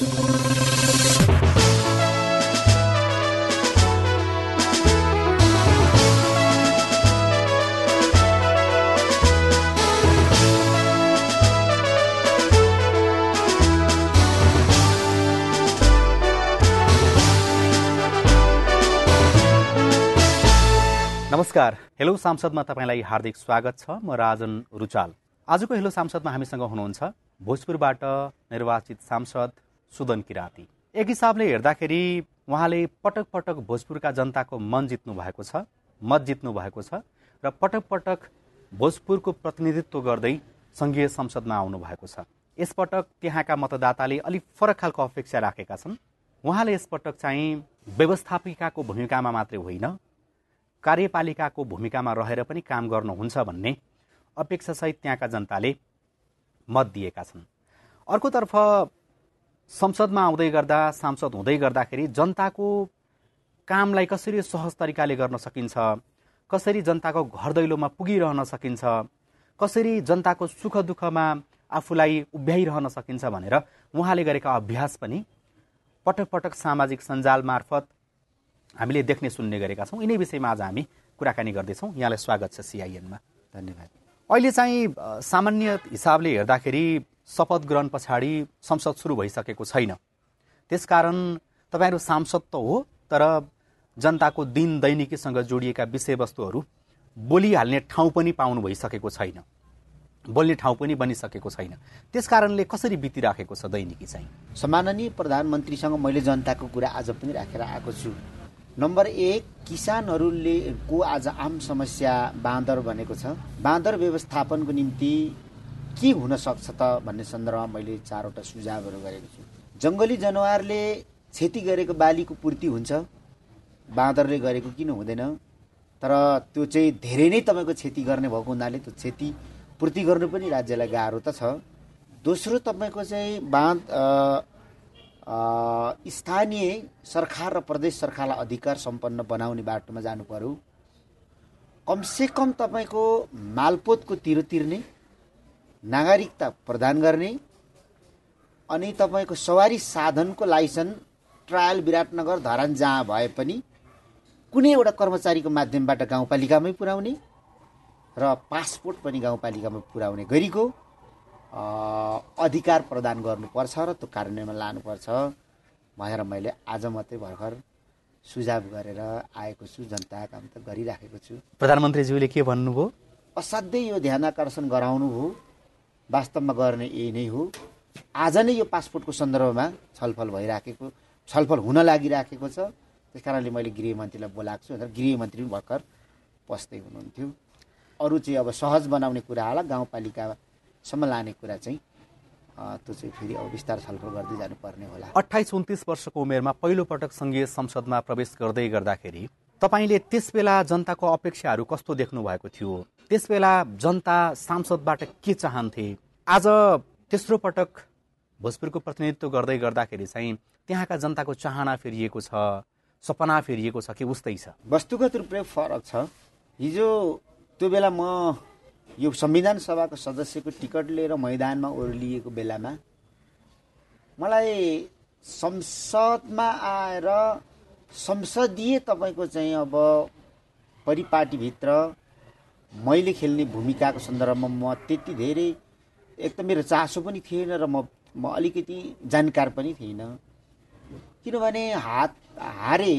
नमस्कार। हेलो सांसदमा तपाईँलाई हार्दिक स्वागत छ। म राजन रुचाल। आजको हेलो सांसदमा हामीसँग हुनुहुन्छ भोजपुरबाट निर्वाचित सांसद सुदन किराती। एक हिसाबले हेर्दाखेरि उहाँले पटक पटक भोजपुरका जनताको मन जित्नु भएको छ मत जित्नु भएको छ र पटक पटक भोजपुरको प्रतिनिधित्व गर्दै सङ्घीय संसदमा आउनु भएको छ। यसपटक त्यहाँका मतदाताले अलिक फरक खालको अपेक्षा राखेका छन्। उहाँले यसपटक चाहिँ व्यवस्थापिकाको भूमिकामा मात्रै होइन कार्यपालिकाको भूमिकामा रहेर पनि काम गर्नुहुन्छ भन्ने अपेक्षासहित त्यहाँका जनताले मत दिएका छन्। अर्कोतर्फ संसदमा आउँदै गर्दा सांसद हुँदै गर्दाखेरि जनताको कामलाई कसरी सहज तरिकाले गर्न सकिन्छ? कसरी जनताको घर दैलोमा पुगिरहन सकिन्छ? कसरी जनताको सुख दुःखमा आफूलाई उभ्याइरहन सकिन्छ भनेर उहाँले गरेका अभ्यास पनि पटक पटक सामाजिक सञ्जाल मार्फत हामीले देख्ने सुन्ने गरेका छौँ। यिनै विषयमा आज हामी कुराकानी गर्दैछौँ। यहाँलाई स्वागत छ सिआइएनमा धन्यवाद। अहिले चाहिँ सामान्य हिसाबले हेर्दाखेरि शपथ ग्रहण पछाडि संसद सुरु भइसकेको छैन। त्यसकारण तपाईँहरू सांसद त हो तर जनताको दिन दैनिकीसँग जोडिएका विषयवस्तुहरू बोलिहाल्ने ठाउँ पनि पाउनु भइसकेको छैन। बोल्ने ठाउँ पनि बनिसकेको छैन। त्यस कारणले कसरी बितिराखेको छ दैनिकी चाहिँ? सम्माननीय प्रधानमन्त्रीसँग मैले जनताको कुरा आज पनि राखेर आएको छु। नम्बर एक किसानहरूले को आज आम समस्या बाँदर भनेको छ? बाँदर व्यवस्थापनको निम्ति के हुन सक्छ त भन्ने सन्दर्भमा मैले चारवटा सुझावहरू गरेको छु। जङ्गली जनावरले क्षति गरेको बालीको पूर्ति हुन्छ बाँदरले गरेको किन हुँदैन तर त्यो चाहिँ धेरै नै तपाईँको क्षति गर्ने भएको हुनाले त्यो क्षति पूर्ति गर्नु पनि राज्यलाई गाह्रो त छ। दोस्रो तपाईँको चाहिँ बाँध स्थानीय सरकार र प्रदेश सरकारलाई अधिकार सम्पन्न बनाउने बाटोमा जानु पर्यो। कमसे कम तपाईँको मालपोतको तिरो तिर्ने नागरिकता प्रदान गर्ने अनि तपाईँको सवारी साधनको लाइसेन्स ट्रायल विराटनगर धरान जहाँ भए पनि कुनै एउटा कर्मचारीको माध्यमबाट गाउँपालिकामै पुर्याउने र पासपोर्ट पनि गाउँपालिकामा पुर्याउने गरीको अधिकार प्रदान गर्नुपर्छ र त्यो कार्यान्वयनमा लानुपर्छ। भनेर मैले आज मात्रै भर्खर सुझाव गरेर आएको छु जनता काम त गरिराखेको छु। प्रधानमन्त्रीज्यूले के भन्नुभयो? असाध्यै यो ध्यान आकर्षण गराउनु हो वास्तवमा गर्ने यही नै हो। आज नै यो पासपोर्टको सन्दर्भमा छलफल भइराखेको छलफल हुन लागिराखेको छ। त्यस कारणले मैले गृहमन्त्रीलाई बोलाएको छु। भनेर गृहमन्त्री पनि भर्खर पस्दै हुनुहुन्थ्यो। अरू चाहिँ अब सहज बनाउने कुराहरूलाई गाउँपालिका सम्म लाने कुरा चाहिँ त्यो चाहिँ फेरि अब बिस्तार छलफल गर्दै जानुपर्ने होला। अठाइस उन्तिस वर्षको उमेरमा पहिलोपटक सङ्घीय संसदमा प्रवेश गर्दै गर्दाखेरि तपाईँले त्यस बेला जनताको अपेक्षाहरू कस्तो देख्नु भएको थियो? त्यस बेला जनता सांसदबाट के चाहन्थे? आज तेस्रो पटक भोजपुरको प्रतिनिधित्व गर्दै गर्दाखेरि चाहिँ त्यहाँका जनताको चाहना फेरिएको छ सपना फेरिएको छ कि उस्तै छ? वस्तुगत रूपले फरक छ। हिजो त्यो बेला म यो संविधान सभाको सदस्यको टिकट लिएर मैदानमा ओर्लिएको बेलामा मलाई संसदमा आएर संसदीय तपाईँको चाहिँ अब परिपाटीभित्र मैले खेल्ने भूमिकाको सन्दर्भमा म त्यति धेरै एक त मेरो चासो पनि थिएन र म म अलिकति जानकार पनि थिइनँ। किनभने हात हारे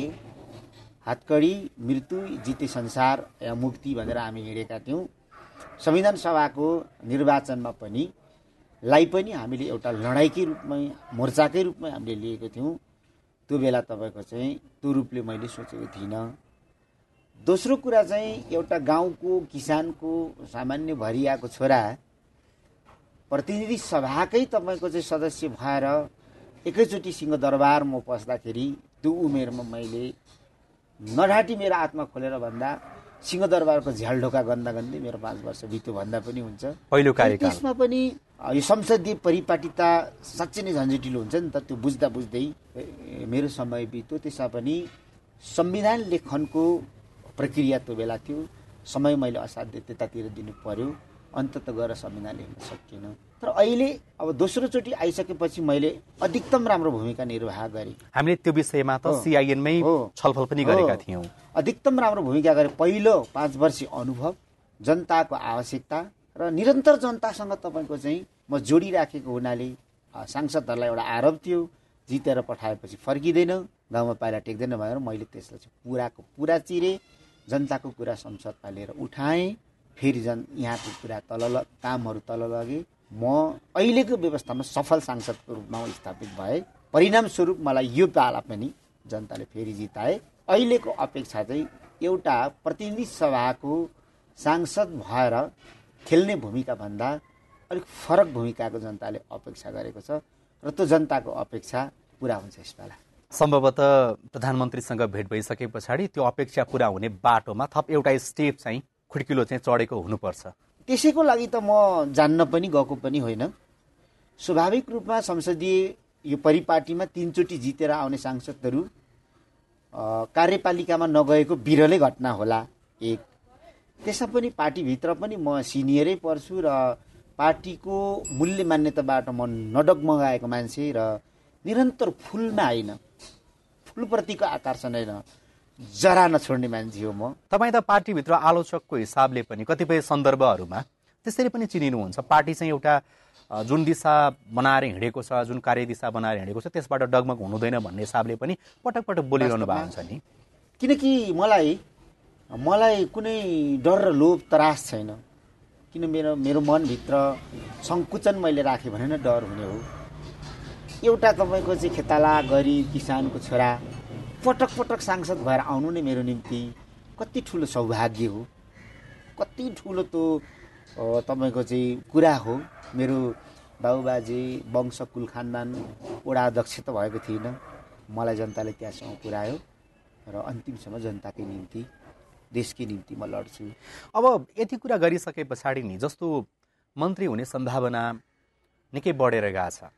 हातकडी मृत्यु जिते संसार या मुक्ति भनेर हामी हिँडेका थियौँ। संविधान सभाको निर्वाचनमा पनि लाई पनि हामीले एउटा लडाइँकै रूपमै मोर्चाकै रूपमै हामीले लिएको थियौँ। त्यो बेला तपाईँको चाहिँ त्यो रूपले मैले सोचेको थिइनँ। दोस्रो कुरा चाहिँ एउटा गाउँको किसानको सामान्य भरियाको छोरा प्रतिनिधि सभाकै तपाईँको चाहिँ सदस्य भएर एकैचोटि सिंहदरबार म पस्दाखेरि त्यो उमेरमा मैले नढाँटी मेरो आत्मा खोलेर भन्दा सिंहदरबारको झ्यालढोका गन्दा गन्दै मेरो पाँच वर्ष बित्यो भन्दा पनि हुन्छ। पहिलो त्यसमा पनि यो संसदीय परिपाटिता साँच्चै नै झन्झटिलो हुन्छ नि त त्यो बुझ्दा बुझ्दै मेरो समय बित्यो। त्यसमा पनि संविधान लेखनको प्रक्रिया त्यो बेला थियो। समय मैले असाध्य त्यतातिर दिनु पर्यो। अन्तत गएर संविधान लेख्न सकिएन। तर अहिले अब दोस्रोचोटि आइसकेपछि मैले अधिकतम राम्रो भूमिका निर्वाह गरेँ। हामीले त्यो विषयमा त। सिआइएनमै। छलफल पनि गरेका। थियौँ। अधिकतम राम्रो भूमिका गरेँ पहिलो पाँच वर्ष अनुभव जनताको आवश्यकता र निरन्तर जनतासँग तपाईँको चाहिँ म जोडिराखेको हुनाले सांसदहरूलाई एउटा आरोप थियो जितेर पठाएपछि फर्किँदैन गाउँमा पाइला टेक्दैन भनेर मैले त्यसलाई चाहिँ पुराको पुरा चिरेँ जनताको कुरा संसदमा लिएर उठाएँ फेरि जन यहाँको कुरा तल ल कामहरू तल लगेँ। म अहिलेको व्यवस्थामा सफल सांसदको रूपमा स्थापित भए। परिणामस्वरूप मलाई यो पाला पनि जनताले फेरि जिताए। अहिलेको अपेक्षा चाहिँ एउटा प्रतिनिधि सभाको सांसद भएर खेल्ने भूमिका भन्दा अलिक फरक भूमिकाको जनताले अपेक्षा गरेको छ र त्यो जनताको अपेक्षा पुरा हुन्छ यसपाला। सम्भवतः प्रधानमन्त्रीसँग भेट भइसके पछाडि त्यो अपेक्षा पुरा हुने बाटोमा थप एउटा स्टेप चाहिँ खुड्किलो चाहिँ चढेको हुनुपर्छ। त्यसैको लागि त म जान्न पनि गएको पनि होइन। स्वाभाविक रूपमा संसदीय यो परिपाटीमा तिनचोटि जितेर आउने सांसदहरू कार्यपालिकामा नगएको बिरलै घटना होला। एक। त्यसमा पनि पार्टीभित्र पनि म सिनियरै पर्छु र पार्टीको मूल्य मान्यताबाट म नडगमगाएको मान्छे र निरन्तर फुलमा होइन। फुलप्रतिको आकर्षण होइन जरा नछोड्ने मान्छे हो म। तपाईँ त पार्टीभित्र आलोचकको हिसाबले पनि कतिपय सन्दर्भहरूमा त्यसरी पनि चिनिनुहुन्छ पार्टी चाहिँ एउटा जुन दिशा बनाएर हिँडेको छ जुन कार्यदिशा बनाएर हिँडेको छ त्यसबाट डगमग हुनुहुँदैन भन्ने हिसाबले पनि पटक पटक बोलिरहनु भएको हुन्छ नि। किनकि मलाई मलाई कुनै डर र लोभ त्रास छैन। किन मेरो मेरो मनभित्र सङ्कुचन मैले राखेँ भने नै डर हुने हो। एउटा तपाईँको चाहिँ खेताला गरिब किसानको छोरा पटक पटक सांसद भएर आउनु नै मेरो निम्ति कति ठुलो सौभाग्य हो। कति ठुलो त्यो तपाईँको चाहिँ कुरा हो। मेरो बाबुबाजे वंश कुल खानदान वडा अध्यक्ष त भएको थिइनँ मलाई जनताले त्यहाँसम्म पुर्यायो र अन्तिमसम्म जनताकै निम्ति देशकै निम्ति म लड्छु। अब यति कुरा गरिसके पछाडि नि जस्तो मन्त्री हुने सम्भावना निकै बढेर गएको छ।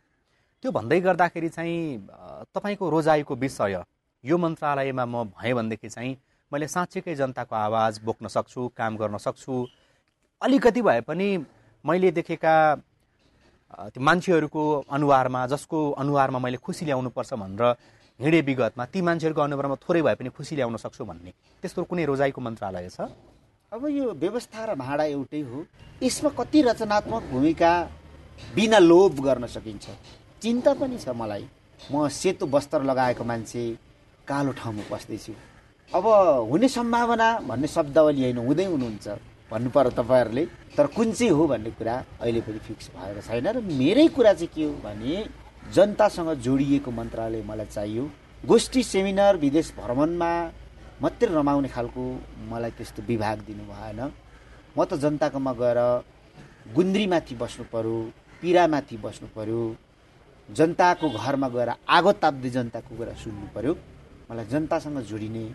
त्यो भन्दै गर्दाखेरि चाहिँ तपाईँको रोजाइको विषय यो मन्त्रालयमा म भएँ भनेदेखि चाहिँ मैले साँच्चीकै जनताको आवाज बोक्न सक्छु काम गर्न सक्छु अलिकति भए पनि मैले देखेका त्यो मान्छेहरूको अनुहारमा जसको अनुहारमा मैले खुसी ल्याउनुपर्छ भनेर हिँडे विगतमा ती मान्छेहरूको अनुहारमा थोरै भए पनि खुसी ल्याउन सक्छु भन्ने। त्यस्तो कुनै रोजाइको मन्त्रालय छ? अब यो व्यवस्था र भाडा एउटै हो। यसमा कति रचनात्मक भूमिका बिना लोभ गर्न सकिन्छ? चिन्ता पनि छ मलाई। म सेतो वस्त्र लगाएको मान्छे कालो ठाउँमा बस्दैछु अब हुने सम्भावना भन्ने शब्दावली होइन हुँदै हुनुहुन्छ। भन्नु पर्यो तपाईँहरूले तर कुन चाहिँ हो भन्ने कुरा अहिले पनि फिक्स भएको छैन र मेरै कुरा चाहिँ के हो भने जनतासँग जोडिएको मन्त्रालय मलाई चाहियो। गोष्ठी सेमिनार विदेश भ्रमणमा मात्रै रमाउने खालको मलाई त्यस्तो विभाग दिनु भएन। म त जनताकोमा गएर गुन्द्रीमाथि बस्नु पर्यो पिरामाथि बस्नु पर्यो जनताको घरमा गएर आगो ताप्दै जनताको कुरा सुन्नु पर्यो। मलाई जनतासँग जोडिने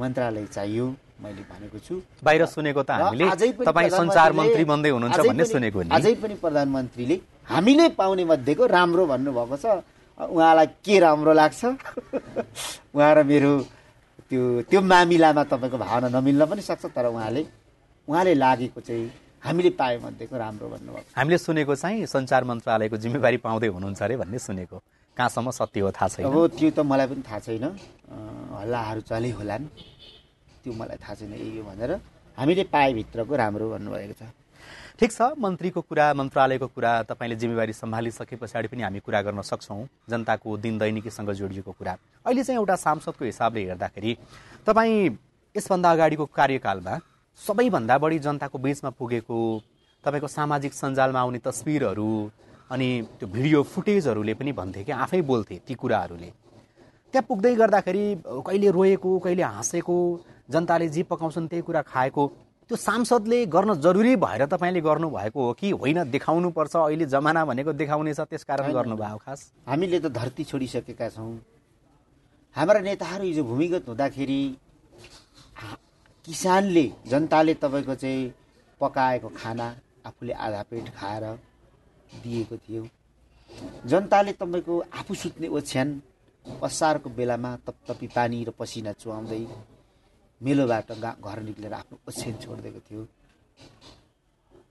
मन्त्रालय चाहियो। मैले भनेको छु। बाहिर सुनेको त हामीले। तपाईँ सञ्चार मन्त्री बन्दै हुनुहुन्छ भन्ने सुनेको नि। अझै पनि प्रधानमन्त्रीले हामीले पाउने मध्येको राम्रो भन्नुभएको छ। उहाँलाई के राम्रो लाग्छ? उहाँ र मेरो त्यो त्यो मामिलामा तपाईँको भावना नमिल्न पनि सक्छ तर उहाँले उहाँले लागेको चाहिँ हामीले पाए मध्येको राम्रो भन्नुभएको हामीले सुनेको चाहिँ सञ्चार मन्त्रालयको जिम्मेवारी पाउँदै हुनुहुन्छ अरे भन्ने सुनेको। कहाँसम्म सत्य हो? थाहा छैन। अब त्यो त मलाई पनि थाहा छैन। हल्लाहरू चलै होलान् त्यो मलाई थाहा छैन यही हो भनेर हामीले पाएभित्रको राम्रो भन्नुभएको छ। ठिक छ मन्त्रीको कुरा मन्त्रालयको कुरा तपाईँले जिम्मेवारी सम्हालिसके पछाडि पनि हामी कुरा गर्न सक्छौँ जनताको दिन दैनिकीसँग जोडिएको कुरा। अहिले चाहिँ एउटा सांसदको हिसाबले हेर्दाखेरि तपाईँ यसभन्दा अगाडिको कार्यकालमा सबैभन्दा बढी जनताको बिचमा पुगेको तपाईँको सामाजिक सञ्जालमा आउने तस्विरहरू अनि त्यो भिडियो फुटेजहरूले पनि भन्थे कि आफै बोल्थे ती कुराहरूले। त्यहाँ पुग्दै गर्दाखेरि कहिले रोएको कहिले हाँसेको जनताले जे पकाउँछन् त्यही कुरा खाएको त्यो सांसदले गर्न जरुरी भएर तपाईँले गर्नुभएको हो कि होइन देखाउनुपर्छ अहिले जमाना भनेको देखाउने छ त्यसकारण गर्नुभयो खास? हामीले त धरती छोडिसकेका छौँ। हाम्रा नेताहरू हिजो भूमिगत हुँदाखेरि किसानले जनताले तपाईँको चाहिँ पकाएको खाना आफूले आधा पेट खाएर दिएको थियो। जनताले तपाईँको आफू सुत्ने ओछ्यान असारको बेलामा तपतपी पानी र पसिना चुहाउँदै मेलोबाट गा घर निक्लेर आफ्नो ओछ्यान छोडिदिएको थियो।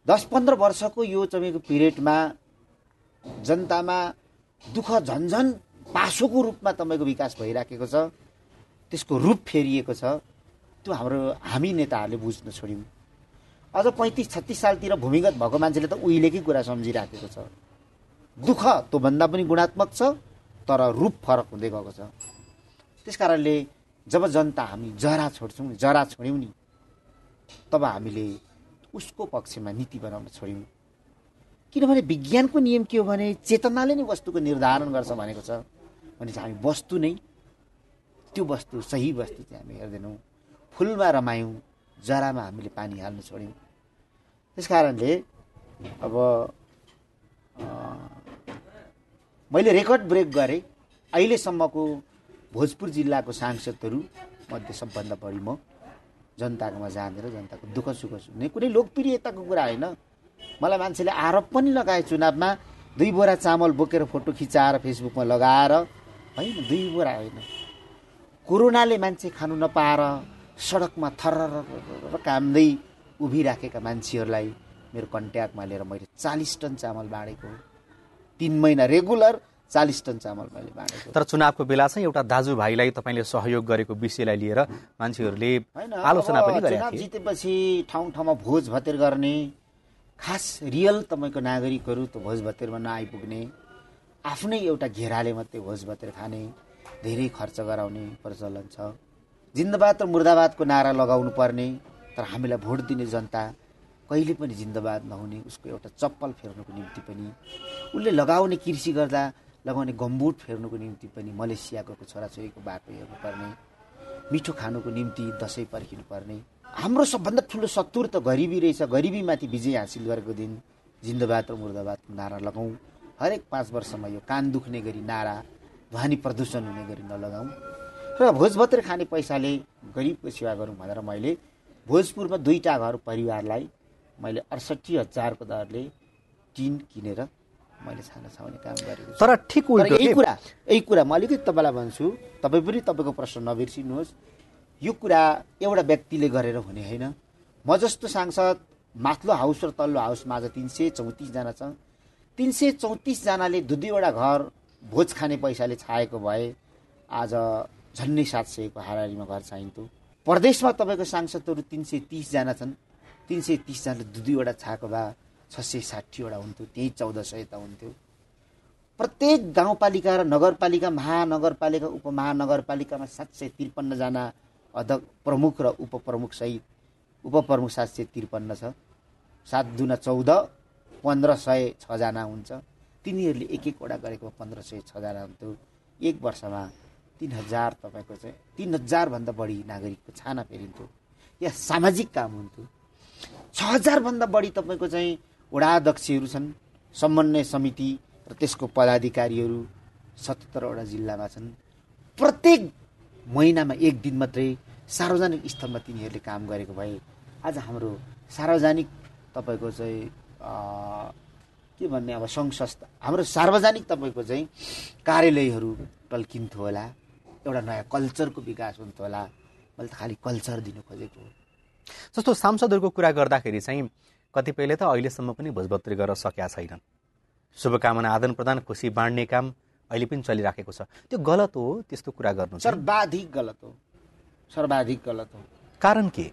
दस पन्ध्र वर्षको यो तपाईँको पिरियडमा जनतामा दुःख झन्झन पासोको रूपमा तपाईँको विकास भइराखेको छ। त्यसको रूप फेरिएको छ। त्यो हाम्रो हामी नेताहरूले बुझ्न छोड्यौँ। अझ पैँतिस छत्तिस सालतिर भूमिगत भएको मान्छेले त उहिलेकै कुरा सम्झिराखेको छ। दुःख त्योभन्दा पनि गुणात्मक छ। तर रूप फरक हुँदै गएको छ। त्यस कारणले जब जनता हामी जरा छोड्छौँ जरा छोड्यौँ नि तब हामीले उसको पक्षमा नीति बनाउन छोड्यौँ। किनभने विज्ञानको नियम के हो भने चेतनाले नै वस्तुको निर्धारण गर्छ भनेको छ। भने चाहिँ हामी वस्तु नै त्यो वस्तु सही वस्तु चाहिँ हामी हेर्दैनौँ। फुलमा रमायौँ जरामा हामीले पानी हाल्न छोड्यौँ। त्यस कारणले अब मैले रेकर्ड ब्रेक गरेँ। अहिलेसम्मको भोजपुर जिल्लाको सांसदहरू मध्ये सबभन्दा बढी म जनताकोमा जाँदेर जनताको दुःख सुख सुन्ने। कुनै लोकप्रियताको कुरा होइन। मलाई मान्छेले आरोप पनि लगाए चुनावमा दुई बोरा चामल बोकेर फोटो खिचाएर फेसबुकमा लगाएर। होइन दुई बोरा होइन। कोरोनाले मान्छे खानु नपाएर सडकमा थर कामदै उभिराखेका मान्छेहरूलाई मेरो कन्ट्याक्टमा लिएर मैले चालिस टन चामल बाँडेको तिन महिना रेगुलर चालिस टन चामल मैले बाँडेको तर चुनावको बेला चाहिँ एउटा दाजुभाइलाई तपाईँले सहयोग गरेको विषयलाई लिएर मान्छेहरूले आलोचना पनि चुनाव जितेपछि ठाउँ ठाउँमा भोज भतेर गर्ने खास रियल तपाईँको नागरिकहरू त भोज भतेरमा नआइपुग्ने आफ्नै एउटा घेराले मात्रै भोज भतेर खाने धेरै खर्च गराउने प्रचलन छ। जिन्दाबाद र मुर्दाबादको नारा लगाउनु पर्ने तर हामीलाई भोट दिने जनता कहिले पनि जिन्दाबाद नहुने उसको एउटा चप्पल फेर्नुको निम्ति पनि। उसले लगाउने कृषि गर्दा लगाउने गम्बुट फेर्नुको निम्ति पनि मलेसिया गएको छोराछोरीको बाटो हेर्नुपर्ने मिठो खानुको निम्ति दसैँ पर्खिनु पर्ने हाम्रो सबभन्दा ठुलो शत्रु त गरिबी रहेछ। गरिबीमाथि विजय हासिल गरेको दिन जिन्दाबाद र मुर्दाबादको नारा लगाउँ। हरेक पाँच वर्षमा यो कान दुख्ने गरी नारा ध्वनि प्रदूषण हुने गरी नलगाउँ। र भोजभत्र खाने पैसाले गरिबको सेवा गरौँ भनेर मैले भोजपुरमा दुईवटा घर परिवारलाई मैले अडसट्ठी हजारको दरले टिन किनेर मैले छाना छाउने काम गरेको तर ठिक यही कुरा यही कुरा म अलिकति तपाईँलाई भन्छु। तपाईँ पनि तपाईँको प्रश्न नबिर्सिनुहोस्। यो कुरा एउटा व्यक्तिले गरेर हुने होइन। म जस्तो सांसद माथिल्लो हाउस र तल्लो हाउसमा आज तिन सय चौतिसजना छ। तिन सय चौतिसजनाले दुई दुईवटा घर भोज खाने पैसाले छाएको भए आज झन्डै सात सयको हाराहारीमा घर चाहिन्थ्यो। प्रदेशमा तपाईँको सांसदहरू तिन सय तिसजना छन्। तिन सय तिसजनाले दुई दुईवटा छाएको भए छ सय साठीवटा हुन्थ्यो त्यही चौध सय त हुन्थ्यो। प्रत्येक गाउँपालिका र नगरपालिका महानगरपालिका उपमहानगरपालिकामा सात सय त्रिपन्नजना अध्यक्ष प्रमुख र उपप्रमुख सहित उपप्रमुख सात सय त्रिपन्न छ। सात दुना चौध पन्ध्र सय छजना हुन्छ। तिनीहरूले एक एकवटा गरेको पन्ध्र सय छजना हुन्थ्यो। एक वर्षमा तिन हजार तपाईँको चाहिँ तिन हजारभन्दा बढी नागरिकको छाना फेरिन्थ्यो। या सामाजिक काम हुन्थ्यो। छ हजारभन्दा बढी तपाईँको चाहिँ वडाध्यक्षहरू छन् समन्वय समिति र त्यसको पदाधिकारीहरू सतहत्तरवटा जिल्लामा छन्। प्रत्येक महिनामा एक दिन मात्रै सार्वजनिक स्थलमा तिनीहरूले काम गरेको भए आज हाम्रो सार्वजनिक तपाईँको चाहिँ के भन्ने अब सङ्घ संस्था हाम्रो सार्वजनिक तपाईँको चाहिँ कार्यालयहरू टल्किन्थ्यो होला एउटा नयाँ कल्चरको विकास हुन्थ्यो होला। मैले त खालि कल्चर दिनु खोजेको हो। जस्तो सांसदहरूको कुरा गर्दाखेरि चाहिँ कतिपयले त अहिलेसम्म पनि भोजभत्री गर्न सकेका छैनन्। शुभकामना आदान प्रदान खुसी बाँड्ने काम अहिले पनि चलिराखेको छ। त्यो गलत हो त्यस्तो कुरा गर्नु सर्वाधिक गलत हो। सर्वाधिक गलत हो। कारण के?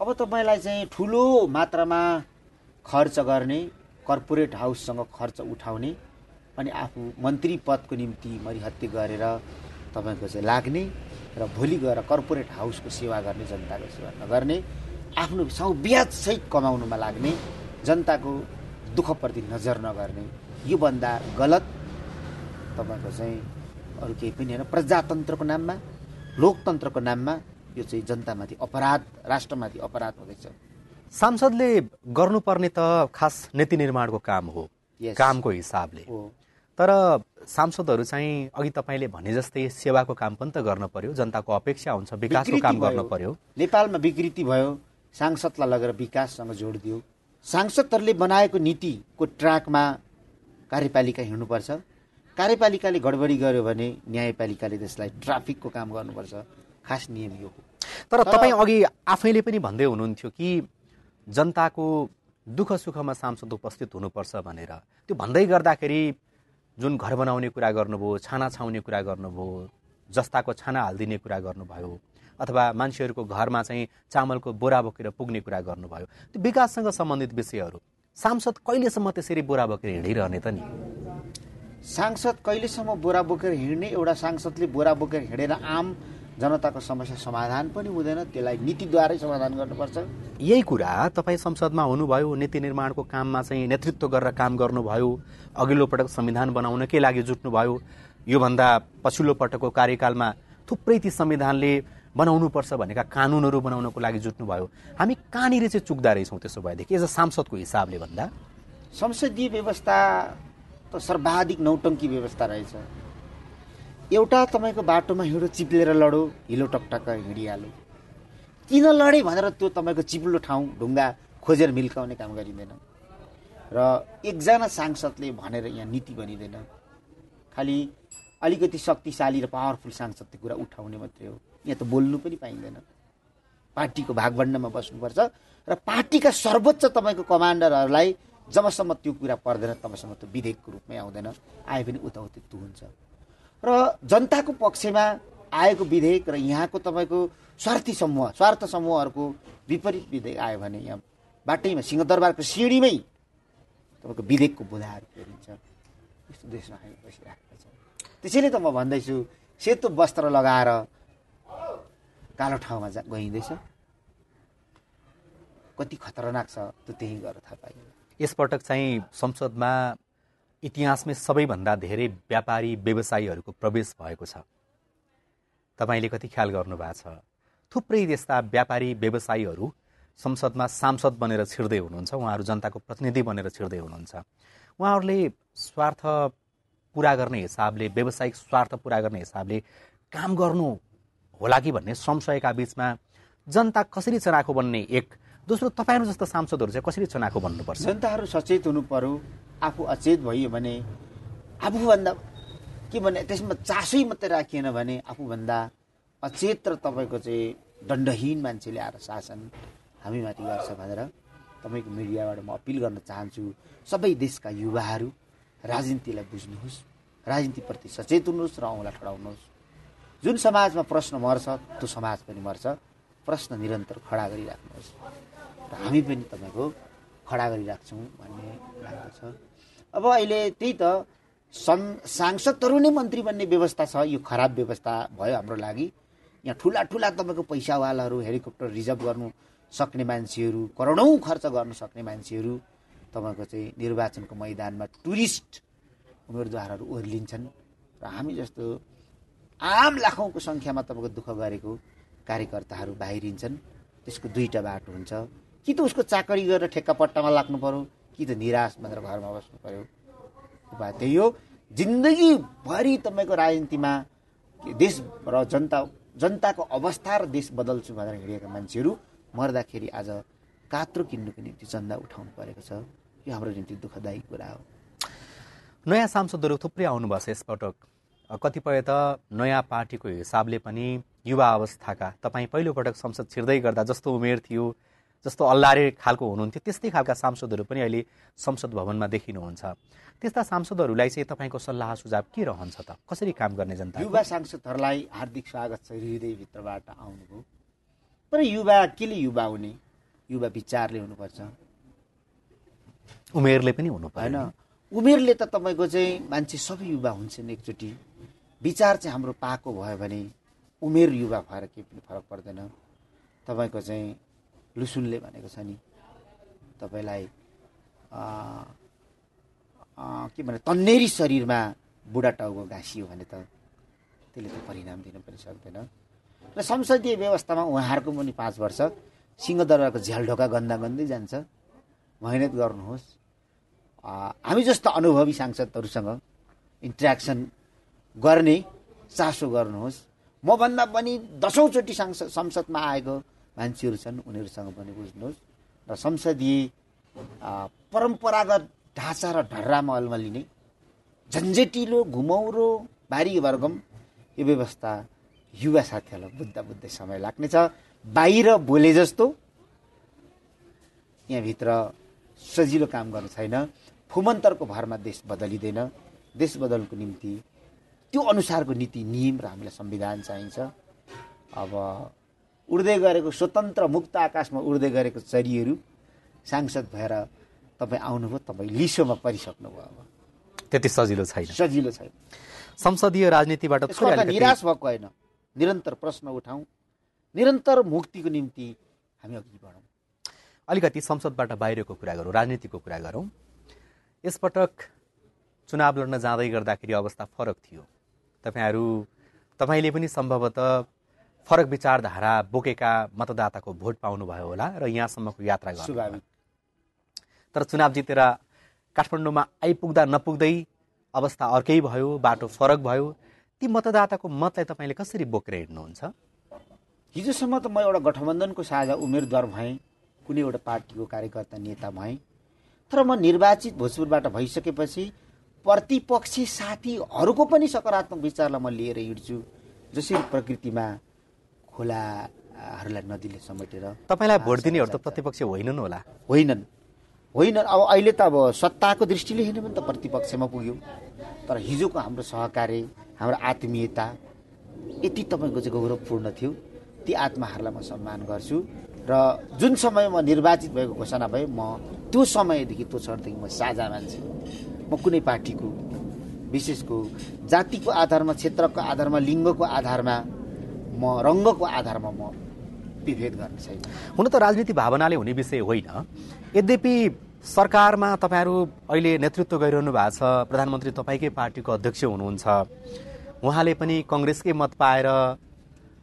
अब तपाईँलाई चाहिँ ठुलो मात्रामा खर्च गर्ने कर्पोरेट हाउससँग खर्च उठाउने अनि आफू मन्त्री पदको निम्ति मरिहत्ते गरेर तपाईँको चाहिँ लाग्ने र भोलि गएर कर्पोरेट हाउसको सेवा गर्ने जनताको सेवा नगर्ने आफ्नो साउ ब्याजसहित कमाउनुमा लाग्ने जनताको दुःखप्रति नजर नगर्ने योभन्दा गलत तपाईँको चाहिँ अरू केही पनि होइन प्रजातन्त्रको नाममा लोकतन्त्रको नाममा यो चाहिँ जनतामाथि अपराध राष्ट्रमाथि अपराध हुँदैछ। सांसदले गर्नुपर्ने त खास नीति निर्माणको काम हो कामको हिसाबले। तर सांसदहरू चाहिँ अघि तपाईँले भने जस्तै सेवाको काम पनि त गर्न पर्यो जनताको अपेक्षा हुन्छ विकासको काम गर्न पर्यो। नेपालमा विकृति भयो सांसदलाई लगेर विकाससँग जोडिदियो। सांसदहरूले बनाएको नीतिको ट्र्याकमा कार्यपालिका हिँड्नुपर्छ। कार्यपालिकाले गडबडी गर्यो भने न्यायपालिकाले त्यसलाई ट्राफिकको काम गर्नुपर्छ। खास नियम यो हो। तर तपाईँ अघि आफैले पनि भन्दै हुनुहुन्थ्यो कि जनताको दुःख सुखमा सांसद उपस्थित हुनुपर्छ भनेर। त्यो भन्दै गर्दाखेरि जुन घर बनाउने कुरा गर्नुभयो छाना छाउने कुरा गर्नुभयो जस्ताको छाना हालिदिने कुरा गर्नुभयो अथवा मान्छेहरूको घरमा चाहिँ चामलको बोरा बोकेर पुग्ने कुरा गर्नुभयो त्यो विकाससँग सम्बन्धित विषयहरू। सांसद कहिलेसम्म त्यसरी बोरा बोकेर हिँडिरहने त नि? सांसद कहिलेसम्म बोरा बोकेर हिँड्ने? एउटा सांसदले बोरा बोकेर हिँडेर आम जनताको समस्या समाधान पनि हुँदैन त्यसलाई नीतिद्वारै समाधान गर्नुपर्छ। यही कुरा तपाईँ संसदमा हुनुभयो नीति निर्माणको काममा चाहिँ नेतृत्व गरेर काम गर्नुभयो अघिल्लो पटक संविधान बनाउनकै लागि जुट्नुभयो योभन्दा पछिल्लो पटकको कार्यकालमा थुप्रै ती संविधानले बनाउनुपर्छ भनेका कानुनहरू बनाउनको लागि जुट्नुभयो। हामी कहाँनिर चाहिँ चुक्दा रहेछौँ त्यसो भएदेखि? एज अ सांसदको हिसाबले भन्दा। संसदीय व्यवस्था त सर्वाधिक नौटङ्की व्यवस्था रहेछ। एउटा तपाईँको बाटोमा हिँडो चिप्लेर लडो हिलो टकटक्क हिँडिहाल्यो। किन लडे भनेर त्यो तपाईँको चिप्लो ठाउँ ढुङ्गा खोजेर मिल्काउने काम गरिँदैन। र एकजना सांसदले भनेर यहाँ नीति बनिँदैन। खालि अलिकति शक्तिशाली र पावरफुल सांसदको कुरा उठाउने मात्रै हो। यहाँ त बोल्नु पनि पाइँदैन। पार्टीको भागभण्डमा बस्नुपर्छ र पार्टीका सर्वोच्च तपाईँको कमान्डरहरूलाई जबसम्म त्यो कुरा पर्दैन तबसम्म त्यो विधेयकको रूपमै आउँदैन। आए पनि उताउति हुन्छ। र जनताको पक्षमा आएको विधेयक र यहाँको तपाईँको स्वार्थी समूह स्वार्थ समूहहरूको विपरीत विधेयक आयो भने यहाँ बाटैमा सिंहदरबारको सिँढीमै तपाईँको विधेयकको बुधाहरू फेरिन्छ। यस्तो देशमा हामी बसिरहेका छौँ। त्यसैले त म भन्दैछु सेतो वस्त्र लगाएर कालो ठाउँमा जा गइँदैछ। कति खतरनाक छ त्यो त्यही गरेर थाहा पाइयो यसपटक चाहिँ संसदमा इतिहासमै सबैभन्दा धेरै व्यापारी व्यवसायीहरूको प्रवेश भएको छ। तपाईँले कति ख्याल गर्नुभएको छ? थुप्रै यस्ता व्यापारी व्यवसायीहरू संसदमा सांसद बनेर छिर्दै हुनुहुन्छ उहाँहरू जनताको प्रतिनिधि बनेर छिर्दै हुनुहुन्छ। उहाँहरूले स्वार्थ पुरा गर्ने हिसाबले व्यावसायिक स्वार्थ पुरा गर्ने हिसाबले काम गर्नु होला कि भन्ने संशयका बिचमा जनता कसरी चनाखो बन्ने एक दोस्रो तपाईँहरू जस्तो सांसदहरू चाहिँ कसरी चनाखो बन्नुपर्छ जनताहरू सचेत हुनु पर्यो आफू अचेत भइयो भने आफूभन्दा के भने त्यसमा चासै मात्रै राखिएन भने आफूभन्दा अचेत र तपाईँको चाहिँ दण्डहीन मान्छेले आएर शासन हामीमाथि गर्छ भनेर तपाईँको मिडियाबाट म अपिल गर्न चाहन्छु सबै देशका युवाहरू राजनीतिलाई बुझ्नुहोस् राजनीतिप्रति सचेत हुनुहोस् र औँला ठडाउनुहोस्। जुन समाजमा प्रश्न मर्छ त्यो समाज पनि मर्छ प्रश्न निरन्तर खडा गरिराख्नुहोस्। र हामी पनि तपाईँको खडा गरिराख्छौँ भन्ने लाग्दछ अब अहिले त्यही त सं सांसदहरू नै मन्त्री बन्ने व्यवस्था छ यो खराब व्यवस्था भयो हाम्रो लागि। यहाँ ठुला ठुला तपाईँको पैसावालाहरू हेलिकप्टर रिजर्भ गर्नु सक्ने मान्छेहरू करोडौँ खर्च गर्न सक्ने मान्छेहरू तपाईँको चाहिँ निर्वाचनको मैदानमा टुरिस्ट उम्मेदवारहरू ओर्लिन्छन्। र हामी जस्तो आम लाखौँको सङ्ख्यामा तपाईँको दुःख गरेको कार्यकर्ताहरू बाहिरिन्छन्। त्यसको दुईवटा बाटो हुन्छ। कि त उसको चाकरी गरेर ठेक्कापट्टामा लाग्नु पर्यो? कि त निराश भनेर घरमा बस्नु पर्यो? उपाय त्यही हो। जिन्दगीभरि तपाईँको राजनीतिमा देश र जनता जनताको अवस्था र देश बदल्छु भनेर हिँडेका मान्छेहरू मर्दाखेरि आज कात्रो किन्नुको निम्ति चन्दा उठाउनु परेको छ। यो हाम्रो निम्ति दुःखदायी कुरा हो। नयाँ सांसदहरू थुप्रै आउनुभएको छ यसपटक। कतिपय त नयाँ पार्टीको हिसाबले पनि युवा अवस्थाका तपाईँ पहिलोपटक संसद छिर्दै गर्दा जस्तो उमेर थियो। जस्तो अल्लारे खालको हुनुहुन्थ्यो त्यस्तै खालका सांसदहरू पनि अहिले संसद भवनमा देखिनुहुन्छ। त्यस्ता सांसदहरूलाई चाहिँ तपाईँको सल्लाह सुझाव के रहन्छ त? कसरी काम गर्ने जनता? युवा सांसदहरूलाई हार्दिक स्वागत छ हृदयभित्रबाट आउनुभयो। तर युवा केले युवा हुने? युवा विचारले हुनुपर्छ। उमेरले पनि हुनु पर्यो उमेरले त तपाईँको चाहिँ मान्छे सबै युवा हुन्छन् एकचोटि। विचार चाहिँ हाम्रो पाएको भयो भने उमेर युवा भएर केही पनि फरक पर्दैन। तपाईँको चाहिँ लुसुनले भनेको छ नि। तपाईँलाई के भने तन्नेरी शरीरमा बुढा टाउको घाँसियो भने त त्यसले त परिणाम दिन पनि सक्दैन। र संसदीय व्यवस्थामा उहाँहरूको पनि पाँच वर्ष। सिंहदरबारको झ्यालढोका गन्दा गन्दै जान्छ। मेहनत गर्नुहोस्। हामी जस्तो अनुभवी सांसदहरूसँग इन्ट्रेक्सन गर्ने चासो गर्नुहोस्। मभन्दा पनि दसौँचोटि सांसद संसदमा आएको मान्छेहरू छन् उनीहरूसँग पनि बुझ्नुहोस्। र संसदीय परम्परागत ढाँचा र ढर्रामा अल्मलिने झन्झेटिलो घुमौरो भारी वर्गम यो व्यवस्था युवा साथीहरूलाई बुझ्दा बुझ्दै समय लाग्नेछ। बाहिर बोले जस्तो यहाँभित्र सजिलो काम गर्नु छैन। फुमन्तरको भरमा देश बदलिँदैन। देश बदल्नुको निम्ति त्यो अनुसारको नीति नियम र हामीलाई संविधान चाहिन्छ। अब उड्दै गरेको स्वतन्त्र मुक्त आकाशमा उड्दै गरेको चरीहरू सांसद भएर तपाईँ आउनुभयो तपाईँ लिसोमा परिसक्नुभयो अब। त्यति सजिलो छैन। सजिलो छैन। संसदीय राजनीतिबाट निराश भएको होइन। निरन्तर प्रश्न उठाउँ। निरन्तर मुक्तिको निम्ति हामी अघि बढौँ। अलिकति संसदबाट बाहिरको कुरा गरौँ राजनीतिको कुरा गरौँ। यसपटक चुनाव लड्न जाँदै गर्दाखेरि अवस्था फरक थियो। तपाईँहरू तपाईँले पनि सम्भवतः फरक विचारधारा बोकेका मतदाताको भोट पाउनुभयो होला र यहाँसम्मको यात्रा गर्नु तर चुनाव जितेर काठमाडौँमा आइपुग्दा नपुग्दै अवस्था अर्कै भयो बाटो फरक भयो ती मतदाताको मतलाई तपाईँले कसरी बोकेर हिँड्नुहुन्छ? हिजोसम्म त म एउटा गठबन्धनको साझा उम्मेदवार भएँ कुनै एउटा पार्टीको कार्यकर्ता नेता भएँ। तर म निर्वाचित भोजपुरबाट भइसकेपछि प्रतिपक्षी साथीहरूको पनि सकारात्मक विचारलाई म लिएर हिँड्छु जसरी प्रकृतिमा खोलाहरूलाई नदीले समेटेर तपाईँलाई भोट दिनेहरू त प्रतिपक्ष होइनन् होला। होइनन्। होइनन्। अब अहिले त अब सत्ताको दृष्टिले हेर्ने भने त प्रतिपक्षमा पुग्यो। तर हिजोको हाम्रो सहकार्य हाम्रो आत्मीयता यति तपाईँको चाहिँ गौरवपूर्ण थियो। ती आत्माहरूलाई म सम्मान गर्छु। र जुन समय म निर्वाचित भएको घोषणा भए म त्यो समयदेखि त्यो क्षणदेखि म साझा मान्छे म कुनै पार्टीको विशेषको जातिको आधारमा क्षेत्रको आधारमा लिङ्गको आधारमा म रङ्गको आधारमा म विभेद गर्ने छैन हुन त राजनीति भावनाले हुने विषय होइन। यद्यपि सरकारमा तपाईँहरू अहिले नेतृत्व गरिरहनु भएको छ प्रधानमन्त्री तपाईँकै पार्टीको अध्यक्ष हुनुहुन्छ उहाँले पनि कङ्ग्रेसकै मत पाएर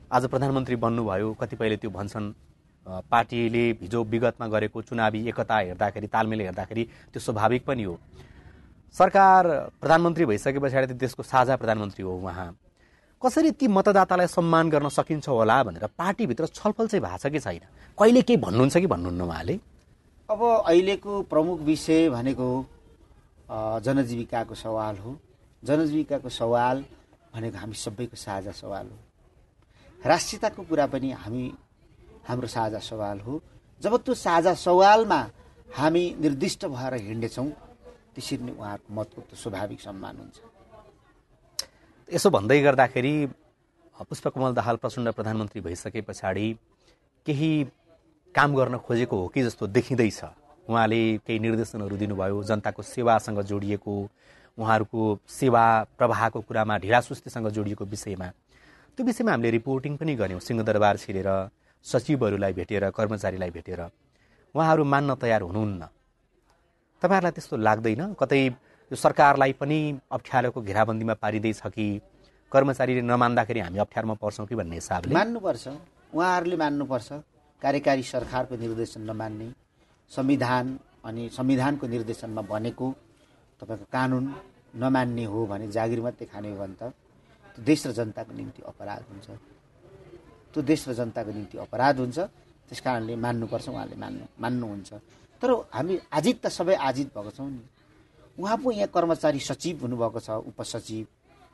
आज प्रधानमन्त्री बन्नुभयो। कतिपयले त्यो भन्छन् पार्टीले हिजो विगतमा गरेको चुनावी एकता हेर्दाखेरि तालमेल हेर्दाखेरि त्यो स्वाभाविक पनि हो। सरकार प्रधानमन्त्री भइसके पछाडि त देशको साझा प्रधानमन्त्री हो उहाँ। कसरी ती मतदातालाई सम्मान गर्न सकिन्छ होला भनेर पार्टीभित्र छलफल चाहिँ भएको छ कि छैन? कहिले केही भन्नुहुन्छ कि भन्नुहुन्न उहाँले? अब अहिलेको प्रमुख विषय भनेको जनजीविकाको सवाल हो। जनजीविकाको सवाल भनेको हामी सबैको साझा सवाल हो। राष्ट्रियताको कुरा पनि हामी हाम्रो साझा सवाल हो। जब त्यो साझा सवालमा हामी निर्दिष्ट भएर हिँड्नेछौँ त्यसरी नै उहाँहरूको मतको त स्वाभाविक सम्मान हुन्छ। यसो भन्दै गर्दाखेरि पुष्पकमल दाहाल प्रचण्ड प्रधानमन्त्री भइसके पछाडि केही काम गर्न खोजेको हो कि जस्तो देखिँदैछ। उहाँले केही निर्देशनहरू दिनुभयो जनताको सेवासँग जोडिएको उहाँहरूको सेवा प्रवाहको कुरामा ढिलासुस्तीसँग जोडिएको विषयमा। त्यो विषयमा हामीले रिपोर्टिङ पनि गऱ्यौँ सिंहदरबार छिरेर सचिवहरूलाई भेटेर कर्मचारीलाई भेटेर। उहाँहरू मान्न तयार हुनुहुन्न। तपाईँहरूलाई त्यस्तो लाग्दैन? कतै यो सरकारलाई पनि अप्ठ्यारोको घेराबन्दीमा पारिँदैछ कि? कर्मचारीले नमान्दाखेरि हामी अप्ठ्यारोमा पर्छौँ कि भन्ने हिसाबले? मान्नुपर्छ। उहाँहरूले मान्नुपर्छ। कार्यकारी सरकारको निर्देशन नमान्ने संविधान अनि संविधानको निर्देशनमा बनेको तपाईँको कानुन नमान्ने हो भने जागिर मात्रै खाने हो भने त देश र जनताको निम्ति अपराध हुन्छ। त्यो देश र जनताको निम्ति अपराध हुन्छ। त्यस कारणले मान्नुपर्छ उहाँले मान्नु मान्नुहुन्छ। तर हामी आजित त सबै आजित भएको छौँ नि। उहाँ पो यहाँ कर्मचारी सचिव हुनुभएको छ उपसचिव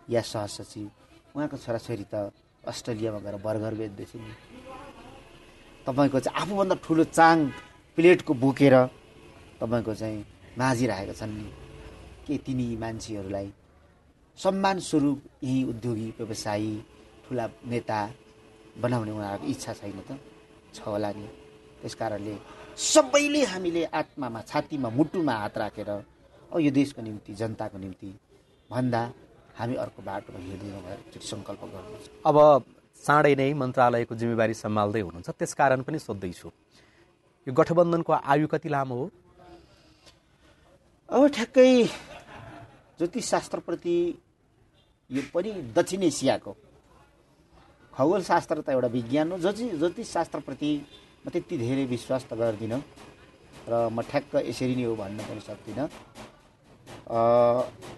या सहसचिव। उहाँको छोराछोरी त अस्ट्रेलियामा गएर बर्गर बेच्दैछ नि। तपाईँको चाहिँ आफूभन्दा ठुलो चाङ प्लेटको बोकेर तपाईँको चाहिँ माझिरहेका छन् नि। के तिनी मान्छेहरूलाई सम्मान स्वरूप यही उद्योगी व्यवसायी ठुला नेता बनाउने उनीहरूको इच्छा छैन त? छ होला नि। त्यस कारणले सबैले हामीले आत्मामा छातीमा मुटुमा हात राखेर यो देशको निम्ति जनताको निम्ति भन्दा हामी अर्को बाटोमा हिँड्दैनौँ भनेर एकचोटि सङ्कल्प गर्नुपर्छ अब चाँडै नै मन्त्रालयको जिम्मेवारी सम्हाल्दै हुनुहुन्छ त्यसकारण पनि सोध्दैछु। यो गठबन्धनको आयु कति लामो हो? अब ठ्याक्कै ज्योतिषशास्त्रप्रति यो पनि दक्षिण एसियाको खगोलशास्त्र त एउटा विज्ञान हो। ज्योति ज्योतिषशास्त्रप्रति म त्यति धेरै विश्वास त गर्दिनँ र म ठ्याक्क यसरी नै हो भन्न पनि सक्दिनँ।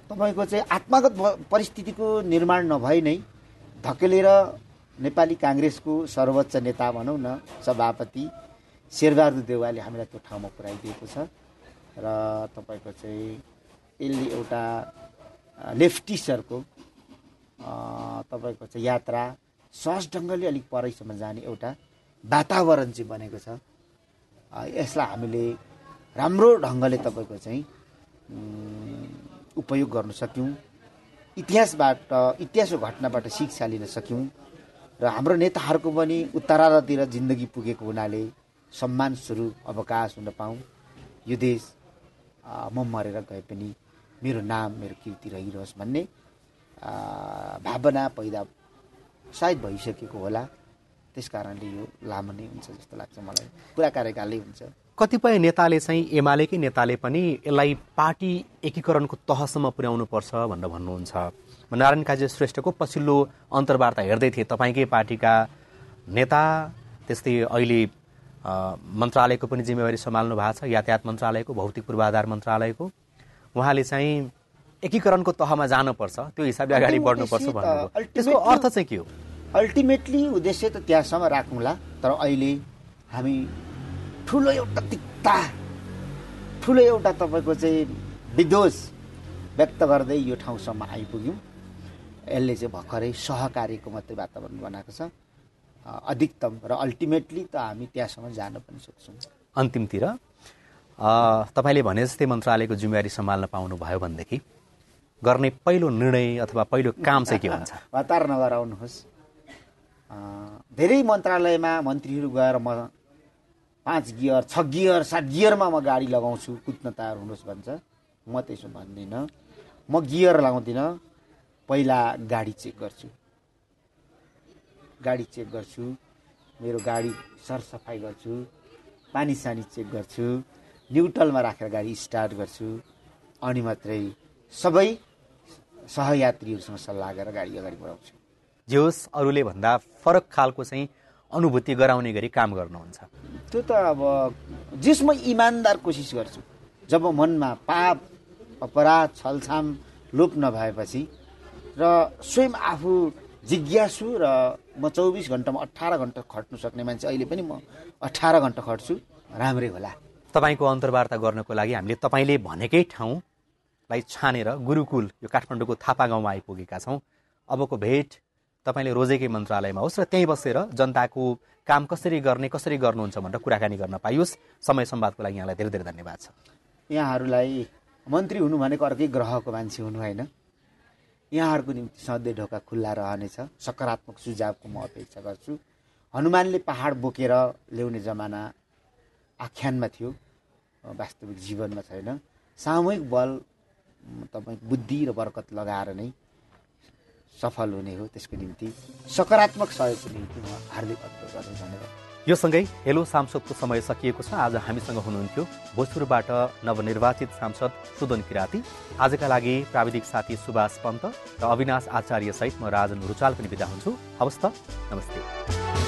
तपाईँको चाहिँ आत्मागत परिस्थितिको निर्माण नभई नै धकेलेर नेपाली काङ्ग्रेसको सर्वोच्च नेता भनौँ न सभापति शेरबहादुर देवालले हामीलाई त्यो ठाउँमा पुऱ्याइदिएको छ। र तपाईँको चाहिँ यसले एउटा अ, तपाईँको चाहिँ यात्रा सहज ढङ्गले अलिक परैसम्म जाने एउटा वातावरण चाहिँ बनेको छ। यसलाई हामीले राम्रो ढङ्गले तपाईँको चाहिँ उपयोग गर्न सक्यौँ। इतिहासबाट इतिहासको घटनाबाट शिक्षा लिन सक्यौँ र हाम्रो नेताहरूको पनि उत्तरातिर जिन्दगी पुगेको हुनाले सम्मान स्वरूप अवकाश हुन पाऊँ। यो देश म मरेर गए पनि मेरो नाम मेरो कृति रहिरहोस् भन्ने भावना पैदा सायद भइसकेको होला। त्यस कारणले यो लामो नै हुन्छ जस्तो लाग्छ मलाई। पुरा कार्यकालै हुन्छ। कतिपय नेताले चाहिँ एमालेकै नेताले पनि यसलाई पार्टी एकीकरणको तहसम्म पुर्याउनु पर्छ भनेर भन्नुहुन्छ। नारायण काजी श्रेष्ठको पछिल्लो अन्तर्वार्ता हेर्दै थिए। तपाईँकै पार्टीका नेता त्यस्तै अहिले मन्त्रालयको पनि जिम्मेवारी सम्हाल्नु भएको छ यातायात मन्त्रालयको भौतिक पूर्वाधार मन्त्रालयको। उहाँले चाहिँ एकीकरणको तहमा जानुपर्छ त्यो हिसाबले अगाडि बढ्नुपर्छ भन्नुभयो। त्यसको अर्थ चाहिँ के हो? अल्टिमेटली उद्देश्य त त्यहाँसम्म राखौँला तर अहिले हामी ठुलो एउटा तिक्ता ठुलो एउटा तपाईँको चाहिँ विदोष व्यक्त गर्दै यो ठाउँसम्म आइपुग्यौँ। यसले चाहिँ भर्खरै सहकार्यको मात्रै वातावरण बनाएको छ। अधिकतम र अल्टिमेटली त हामी त्यहाँसम्म जान पनि सक्छौँ। अन्तिमतिर तपाईँले भने जस्तै मन्त्रालयको जिम्मेवारी सम्हाल्न पाउनुभयो भनेदेखि गर्ने पहिलो निर्णय अथवा पहिलो काम चाहिँ के हुन्छ हतार नगराउनुहोस्। धेरै मन्त्रालयमा मन्त्रीहरू गएर म पाँच गियर छ गियर सात गियरमा म गाडी लगाउँछु। कुद्न तयार हुनुहोस् भन्छ। म त्यसो भन्दिनँ। म गियर लगाउँदिनँ। पहिला गाडी चेक गर्छु। गाडी चेक गर्छु। मेरो गाडी सरसफाइ गर्छु। पानी सानी चेक गर्छु। न्युट्रलमा राखेर गाडी स्टार्ट गर्छु। अनि मात्रै सबै सहयात्रीहरूसँग सल्लाह गरेर गाडी अगाडि बढाउँछु। जे होस् अरूले भन्दा फरक खालको चाहिँ अनुभूति गराउने गरी काम गर्नुहुन्छ। त्यो त अब जसमा इमान्दार कोसिस गर्छु। जब मनमा पाप अपराध छलछाम लोप नभएपछि र स्वयं आफू जिज्ञासु र म चौबिस घन्टामा अठार घन्टा खट्नु सक्ने मान्छे अहिले पनि म अठार घन्टा खट्छु राम्रै होला। तपाईँको अन्तर्वार्ता गर्नको लागि हामीले तपाईँले भनेकै ठाउँलाई छानेर गुरुकुल यो काठमाडौँको थापा गाउँमा आइपुगेका छौँ। अबको भेट तपाईँले रोजेकै मन्त्रालयमा होस् र त्यहीँ बसेर जनताको काम कसरी गर्ने कसरी गर्नुहुन्छ भनेर कुराकानी गर्न पाइयोस्। समय सम्वादको लागि यहाँलाई धेरै धेरै धन्यवाद छ। यहाँहरूलाई मन्त्री हुनु भनेको अर्कै ग्रहको मान्छे हुनु होइन। यहाँहरूको निम्ति सधैँ ढोका खुल्ला रहनेछ। सकारात्मक सुझावको म अपेक्षा गर्छु। हनुमानले पहाड बोकेर ल्याउने जमाना आख्यानमा थियो। वास्तविक जीवनमा छैन। सामूहिक बल तपाईँ बुद्धि र बरकत लगाएर नै सफल हुने हो त्यसको निम्ति सकारात्मक सहयोगको निम्ति म हार्दिक अनुरोध गर्छु धन्यवाद। यो सँगै हेलो सांसदको समय सकिएको छ। आज हामीसँग हुनुहुन्थ्यो भोजपुरबाट नवनिर्वाचित सांसद सुदन किराती। आजका लागि प्राविधिक साथी सुभाष पन्त र अविनाश आचार्य सहित म राजन रुचाल पनि बिदा हुन्छु। हवस् त नमस्ते।